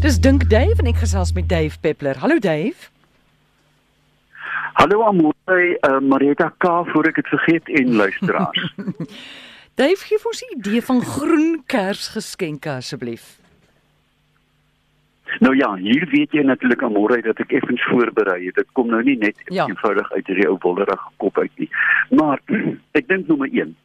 Dis Dink Dave en ek gesels met Dave Peppler. Hallo Dave. Hallo Amore, uh, Marita K voor ek dit vergeet en luisteraars. Dave gee ons 'n idee van groen kersgeskenke asseblief. Nou ja, hier weet jy natuurlik Amore dat ek effens voorberei het. Dit kom nou nie net Ja. eenvoudig uit hierdie ou wollerige kop uit nie. Maar ek dink nommer 1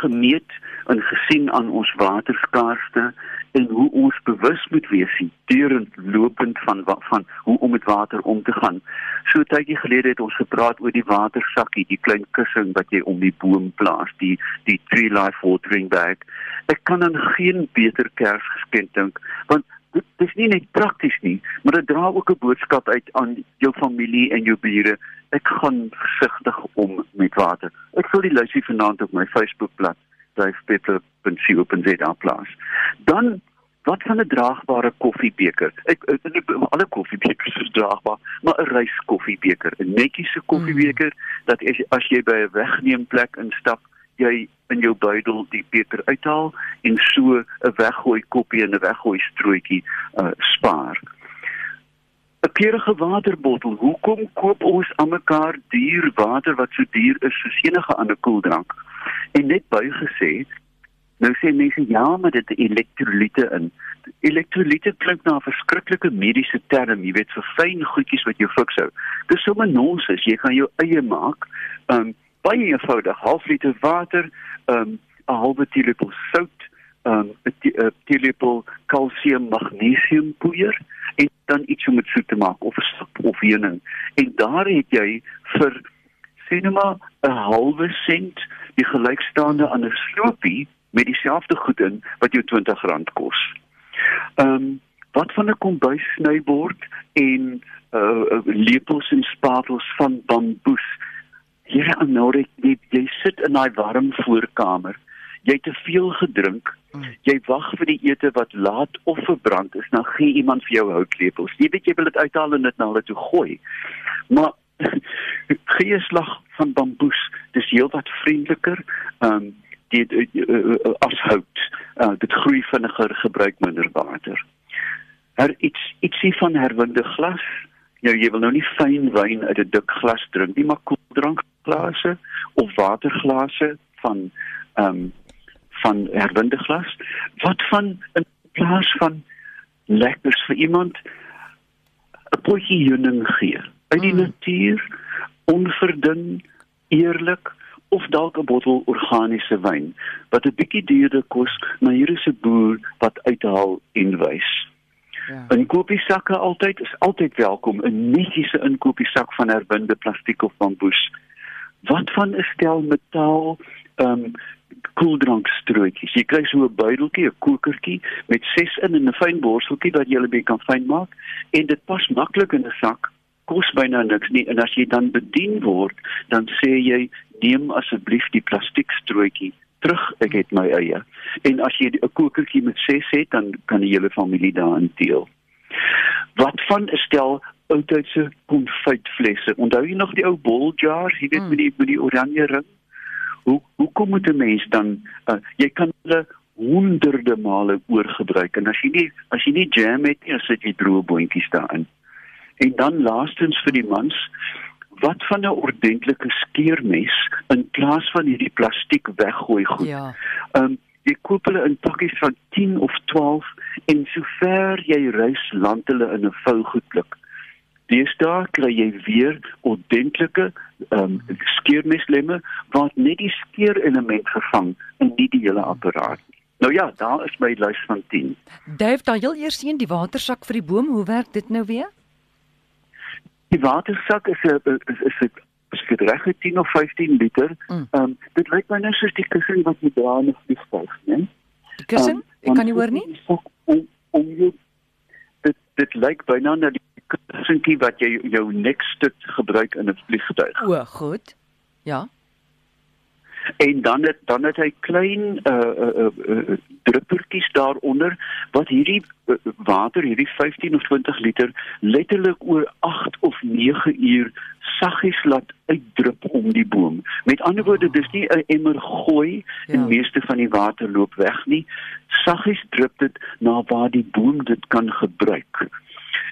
gemeet en gesien aan ons waterskaarste en hoe ons bewus moet wees deurend lopend van van hoe om met water om te gaan. So tydjie gelede het ons gepraat oor die watersakkie, die klein kussing wat jy om die boom plaas, die die tree life watering bag. Ek kan aan geen beter Kersgeskenk dink want dit dit is nie net prakties nie, maar dit dra ook 'n boodskap uit aan jou familie en jou bure. Ek gaan versigtig om met water. Ek sal die lysie vanaand op my Facebookblad divepepper.co.za plaas. Dan wat van 'n draagbare koffiebeker? Ek, ek, ek alle koffiebekers is draagbaar, maar 'n ryskoffiebeker, 'n netjiese koffiebeker dat as, as jy by 'n wegneemplek instap, jy in jou buidel die beker uithaal en so 'n weggooi koppie en 'n weggooi strootjie uh, spaar. 'n waterbottel. Hoekom koop ons aan mekaar duur water wat so duur is soos enige ander koeldrank? En net bygesê, nou sê mense ja, maar dit elektrolyte in. Elektrolyte klink na 'n verskriklike mediese term, jy weet, vir fyn goedjies wat jou fiks hou. Dis sommer nonsens. Jy gaan jou eie maak. Um baie eenvoudig, half liter water, um 'n halwe teelepel sout, um 'n teelepel kalsium magnesium poeier en dan iets om dit soet te maak of sap of heuning. En daar het jy vir sê nou maar 'n halwe sent die gelykstaande aan 'n sloopie met dieselfde goed in wat jou R20 kos. Ehm um, wat van 'n kombuissnybord en uh, lepels en spatels van bamboes. Here Anorik, jy, jy sit in daai warm voorkamer. Jy het te veel gedrink. Jy wag vir die ete wat laat of verbrand is, dan gee iemand vir jou houtlepels. Jy weet jy wil dit uithaal en dit na hulle toe gooi. Maar gee 'n slag van bamboes, dis heelwat vriendeliker. Ehm um, die uh, uh, as hout. Uh, dit groei vinniger, gebruik minder water. Her iets ietsie van herwinde glas. Nou jy wil nou nie fyn wyn uit 'n dik glas drink nie, maar koeldrankglase of waterglase van ehm um, van herwinde glas. Wat van in plaas van lekkers vir iemand 'n potjie heuning gee uit die Mm. natuur, onverdun, eerlik of dalk 'n bottel organiese wyn wat 'n bietjie duurder kos, maar hier is 'n boer wat uithaal en wys. Ja. 'n Inkopiesakke altyd is altyd welkom, 'n netjiese inkopiesak van herwinde plastiek of bamboes. Wat van 'n stel metaal ehm um, koeldrankstrootjies. Jy kry so 'n buideltjie, 'n kokertjie met ses in en 'n fyn borseltjie wat jy hulle kan fyn maak en dit pas maklik in 'n sak. Kos byna niks nie en as jy dan bedien word, dan sê jy neem asseblief die plastiekstrootjie terug, ek het my eie. En as jy 'n kokertjie met ses het, dan kan die hele familie daarin deel. Wat van 'n stel oudtydse konfytflesse? Onthou jy nog die ou bol jars, jy weet Mm. met die met die oranje ring? Hoe hoe kom moet 'n mens dan uh, jy kan hulle honderde male oorgebruik en as jy nie as jy nie jam het nie, sit jy droë boontjies daarin. En dan laastens vir die mans, wat van 'n ordentlike skeermes in plaas van hierdie plastiek weggooi goed. Ja. Ehm um, jy koop hulle in pakkies van 10 of 12 en sover jy reis land hulle in 'n vougoedblik. Deesdae kry jy weer ordentlike ehm um, skeermeslemme wat net die skeerelement vervang en nie die hele apparaat nie. Nou ja, daar is my lys van 10. Dave, dan heel eers een die watersak vir die boom. Hoe werk dit nou weer? Die watersak is 'n is is 'n is dit reg 10 of 15 liter. Mm. Ehm um, dit lyk my nou soos die kussing wat jy dra in 'n vliegtuig, né? Die kussing? Um, Ek kan nie hoor nie. Om, om jou, dit dit lyk byna na die kussentjie wat jy jou nekstuk gebruik in 'n vliegtuig. O, goed. Ja. En dan het dan het hy klein uh uh, uh, uh druppeltjies daaronder wat hierdie uh, water, hierdie 15 of 20 liter letterlik oor 8 of 9 uur saggies laat uitdrup om die boom. Met ander woorde, dis nie 'n emmer gooi en Ja. meeste van die water loop weg nie. Saggies drup dit na waar die boom dit kan gebruik.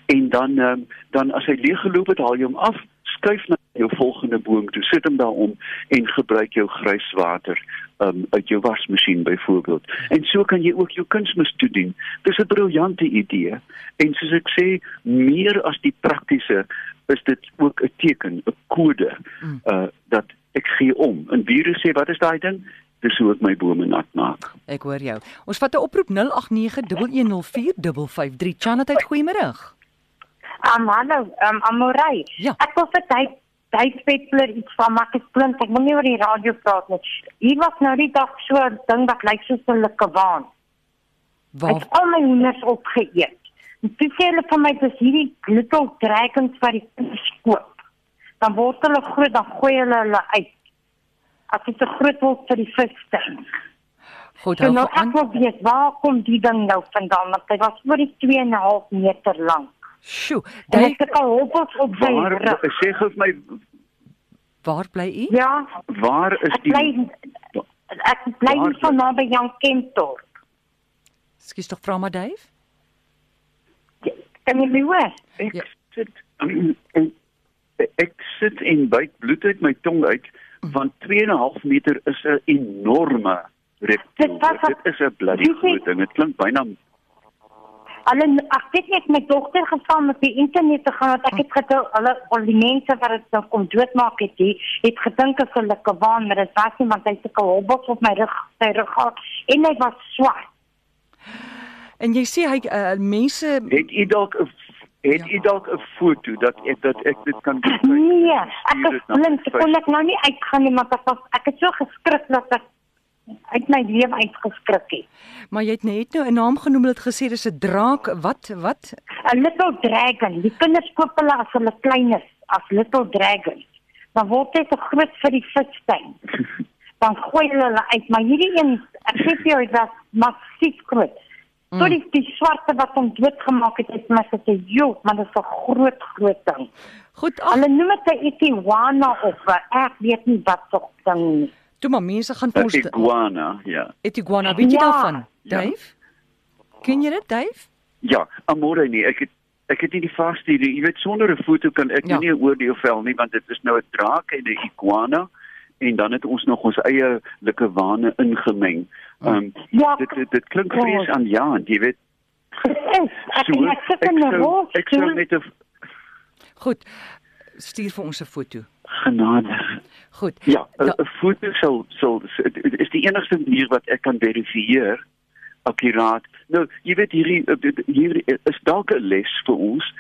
En dan um, dan as hy leeggeloop het, haal jy hom af, skuif na jou volgende boom toe, sit hom daarom en gebruik jou gryswater um, uit jou wasmasjien byvoorbeeld. En so kan jy ook jou kunsmis toedien. Dis 'n briljante idee. En soos ek sê, meer as die praktiese is dit ook 'n teken, 'n kode uh dat ek gee om. En bure sê, wat is daai ding? Dis hoe ek my bome nat maak. Ek hoor jou. Ons vat 'n oproep 0891104553. Chanat, goeiemôre. Um, hallo, um, Amorey. Ja. Ek wil vir tyd tyd Peppler iets van ek klink. Ek wil nie oor die radio praat nie. Hier was nou die dag so 'n ding wat lyk soos 'n likkewaan. Ek Waar het al my hoenders opgeëet. En toe sê hulle vir my dis hierdie little dragons wat die kinders koop. Dan word hulle groot, dan gooi hulle hulle uit. As dit te groot word vir die visstuin. goed So nou ek wil weet waar kom die ding nou vandaan? Want hy was oor die 2,5 meter lank. Sjoe, En jy ek het al hobbels op sy Waar rug. sê gou vir my waar bly u? Ja, waar is ek die bly ek bly Waar hier van naby Jan Kentorp. Skus tog vra maar Dave. Kan jy my hoor? ek Ja. sit en ek sit en byt bloed uit my tong uit want 2,5 meter is 'n enorme reptiel. Dit 'n- Dit is 'n bloody groot ding. Dit klink byna Hulle ek het net my dogter geval met die internet te gaan want ek het gedink hulle al die mense wat dit nou kom doodmaak het, die, het gedink as hulle kwaan, maar dit was nie want hy het sulke hobbels op my rug, sy rug gehad en hy was swart. En jy sê hy uh, mense het u dalk 'n het Ja. u dalk 'n foto dat ek dat ek dit kan bekijk? Nee, ek is blind, kon ek nou nie uitgaan nie, want ek was ek het so geskrik dat ek uit my lewe uitgeskrik het. maar jy het net nou 'n naam genoem, het gesê dis 'n draak. Wat wat? 'n Little Dragon. Die kinders koop hulle as hulle klein is, as Little Dragons. Dan word hy te groot vir die visstuin. Dan gooi hulle hulle uit, maar hierdie een, ek sê vir jou, dit was massief groot. So die, die swarte wat hom doodgemaak het, het my gesê, "Jo, maar dit is 'n groot, groot ding." Goed, ag, Hulle noem dit 'n iguana of 'n ek weet nie wat so ding nie. Toe maar mense gaan 'n ons iguana, ja. Etiguana, weet jy Ja. daarvan? Ja. Dave? Ken jy dit, Dave? Ja, amore nie. Ek het ek het nie die vaste idee. Jy weet sonder 'n foto kan ek Ja. nie 'n oordeel vel nie want dit is nou 'n draak en 'n iguana en dan het ons nog ons eie likkewane ingemeng. Ehm um, Ja, dit, dit dit klink ja. vrees aan ja, jy weet. So, ek sit in 'n sou- ek sou net 'n Goed. Stuur vir ons 'n foto. Genade. Goed. Ja, 'n 'n foto sal sal dit is die enigste manier wat ek kan verifieer akkuraat. Nou, jy weet hierdie hier is dalk 'n les vir ons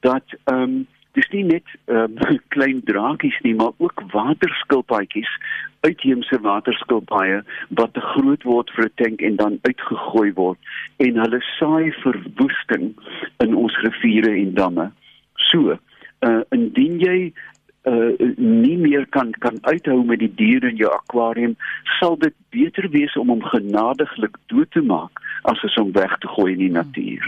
dat ehm um, dis nie net ehm um, klein draakies nie, maar ook waterskilpaadjies, uitheemse waterskilpaaie wat te groot word vir 'n tank en dan uitgegooi word en hulle saai verwoesting in ons riviere en damme. So, uh indien jy uh nie meer kan kan uithou met die diere in jou akwarium, sal dit beter wees om hom genadiglik dood te maak as om weg te gooi in die natuur.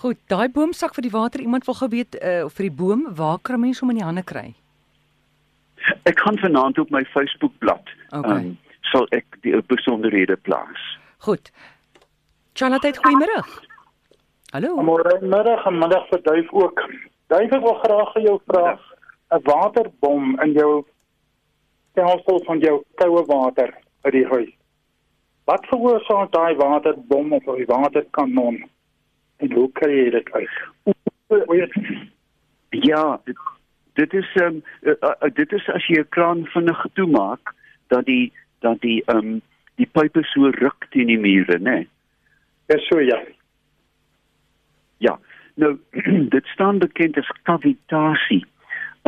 Goed, daai boomsak vir die water, iemand wil geweet uh, vir die boom, waar kan mense hom in die hande kry? Ek gaan vanaand op my Facebookblad Okay. ehm, sal ek die besonderhede plaas. Goed. Charlotte, goeiemôre. Hallo. Môre middag en middag vir Duif ook. Duif ek wil graag vir jou vra 'n waterbom in jou stelsel van jou koue water uit die huis. Wat veroorsaak daai waterbom of die waterkanon? En hoe kry jy dit uit? Ja, Ja, dit, is um, uh, uh, dit is as jy 'n kraan vinnig toemaak dat die dat die ehm um, die pype so ruk teen die mure, né? Nee? Dis so ja. Ja. Nou dit staan bekend as kavitasie.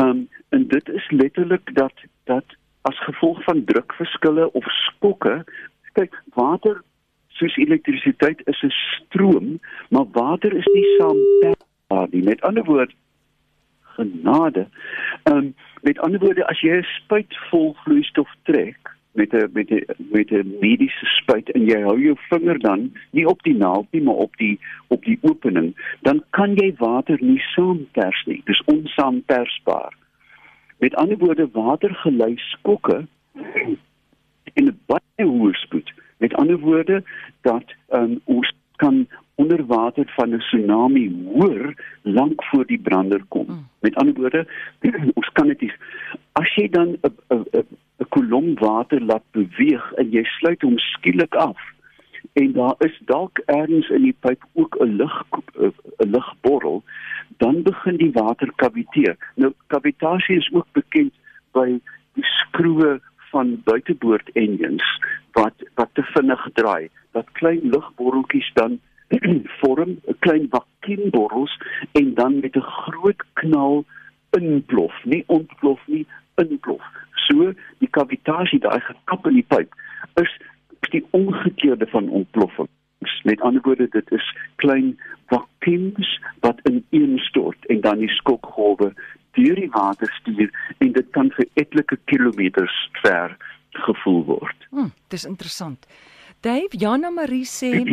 Ehm um, en dit is letterlik dat dat as gevolg van drukverskille of skokke, kyk, water soos elektrisiteit is 'n stroom, maar water is nie saamperbaar nie. Met ander woorde genade. Ehm um, met ander woorde as jy 'n spuit vol vloeistof trek met 'n met 'n met 'n mediese spuit en jy hou jou vinger dan nie op die naald nie maar op die op die opening, dan kan jy water nie saampers nie. Dis onsaampersbaar. Met ander woorde watergelei skokke in 'n baie hoë spoed. Met ander woorde dat um, ons kan onder water van 'n tsunami hoor lank voor die brander kom. Mm. Met ander woorde, ons kan dit as jy dan 'n 'n 'n kolom water laat beweeg en jy sluit hom skielik af en daar is dalk ergens in die pyp ook 'n lug 'n lugborrel, dan begin die water kaviteer. Nou kavitasie is ook bekend by die skroewe van buiteboord engines wat wat te vinnig draai. Dat klein lugborreltjies dan vorm 'n klein vakuumborrels en dan met 'n groot knal inplof, nie ontplof nie, inplof. So die kavitasie daai gekap in die pyp die omgekeerde van ontploffing. Met ander woorde, dit is klein vakuums wat ineenstort en dan die skokgolwe deur die water stuur en dit kan vir etlike kilometers ver gevoel word. Hm, dis interessant. Dave Jana Marie sê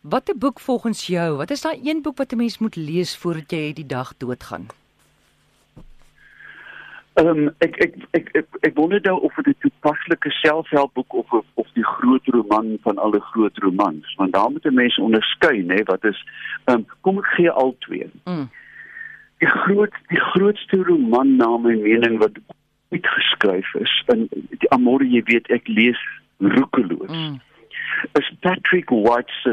Watter boek volgens jou? Wat is daai een boek wat 'n mens moet lees voordat jy die dag doodgaan? Ehm um, ek, ek ek ek ek wonder nou of dit 'n toepaslike selfhelpboek of of die groot roman van alle groot romans, want daar moet 'n mens onderskei, nê, wat is ehm um, kom ek gee al twee. Mm. Die groot die grootste roman na my mening wat ooit geskryf is, in die Amore, jy weet, ek lees roekeloos. Mm is Patrick White's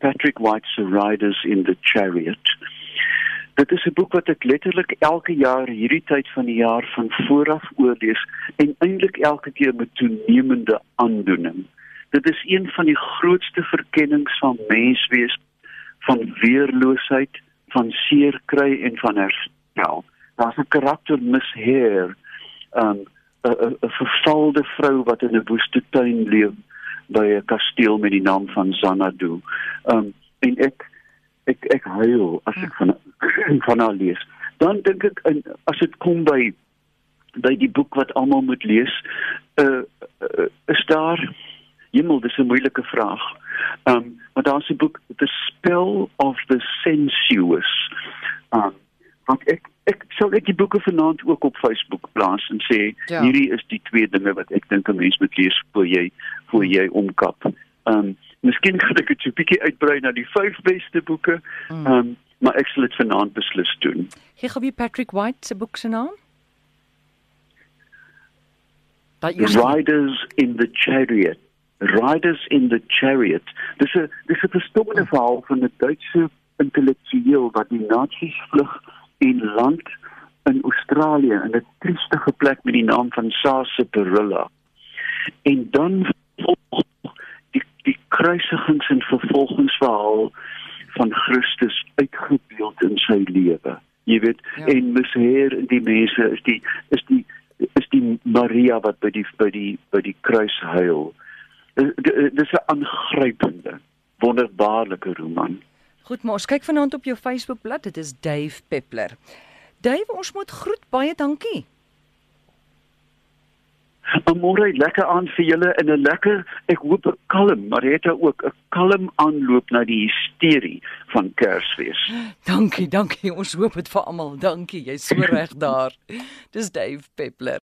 Patrick White's Riders in the Chariot. Dit is 'n boek wat ek letterlik elke jaar hierdie tyd van die jaar van vooraf oorlees en eintlik elke keer met toenemende aandoening. Dit is een van die grootste verkennings van menswees van weerloosheid, van seer kry en van herstel. Daar's 'n karakter Miss Hare, um, 'n 'n vervalde vrou wat in 'n woestyn leef by 'n kasteel met die naam van Xanadu. Um en ek ek ek huil as ek van van haar lees. Dan dink ek in as dit kom by by die boek wat almal moet lees, uh, uh is daar Hemel, dis 'n moeilike vraag. Um maar daar's 'n boek The Spell of the Sensuous. Um want ek ek sou net die boeke vanaand ook op Facebook plaas en sê ja. hierdie is die twee dinge wat ek dink 'n mens moet lees voor jy voor jy omkap. Ehm um, miskien kan ek dit 'n bietjie uitbrei na die vyf beste boeke. Hmm. Ehm um, maar ek sal dit vanaand beslis doen. Gee gou wie Patrick White se boek se naam? Riders in the Chariot. Riders in the Chariot. Dis 'n dis 'n verstommende verhaal van 'n Duitse intellektueel wat die nasies vlug en land in Australië in 'n triestige plek met die naam van Sarsaparilla. En dan kruisigings en vervolgingsverhaal van Christus uitgebeeld in sy lewe. Jy weet, ja. en misheer in die mense is die is die is die Maria wat by die by die by die kruis huil. Dis 'n aangrypende, wonderbaarlike roman. Goed, maar ons kyk vanaand op jou Facebookblad. Dit is Dave Peppler. Dave, ons moet groet. Baie dankie. Môre lekker aan vir julle in 'n lekker, ek hoop 'n kalm, maar het ook 'n kalm aanloop na die hysterie van Kersfees. Dankie, dankie. Ons hoop dit vir almal. Dankie. Jy's so reg daar. Dis Dave Peppler.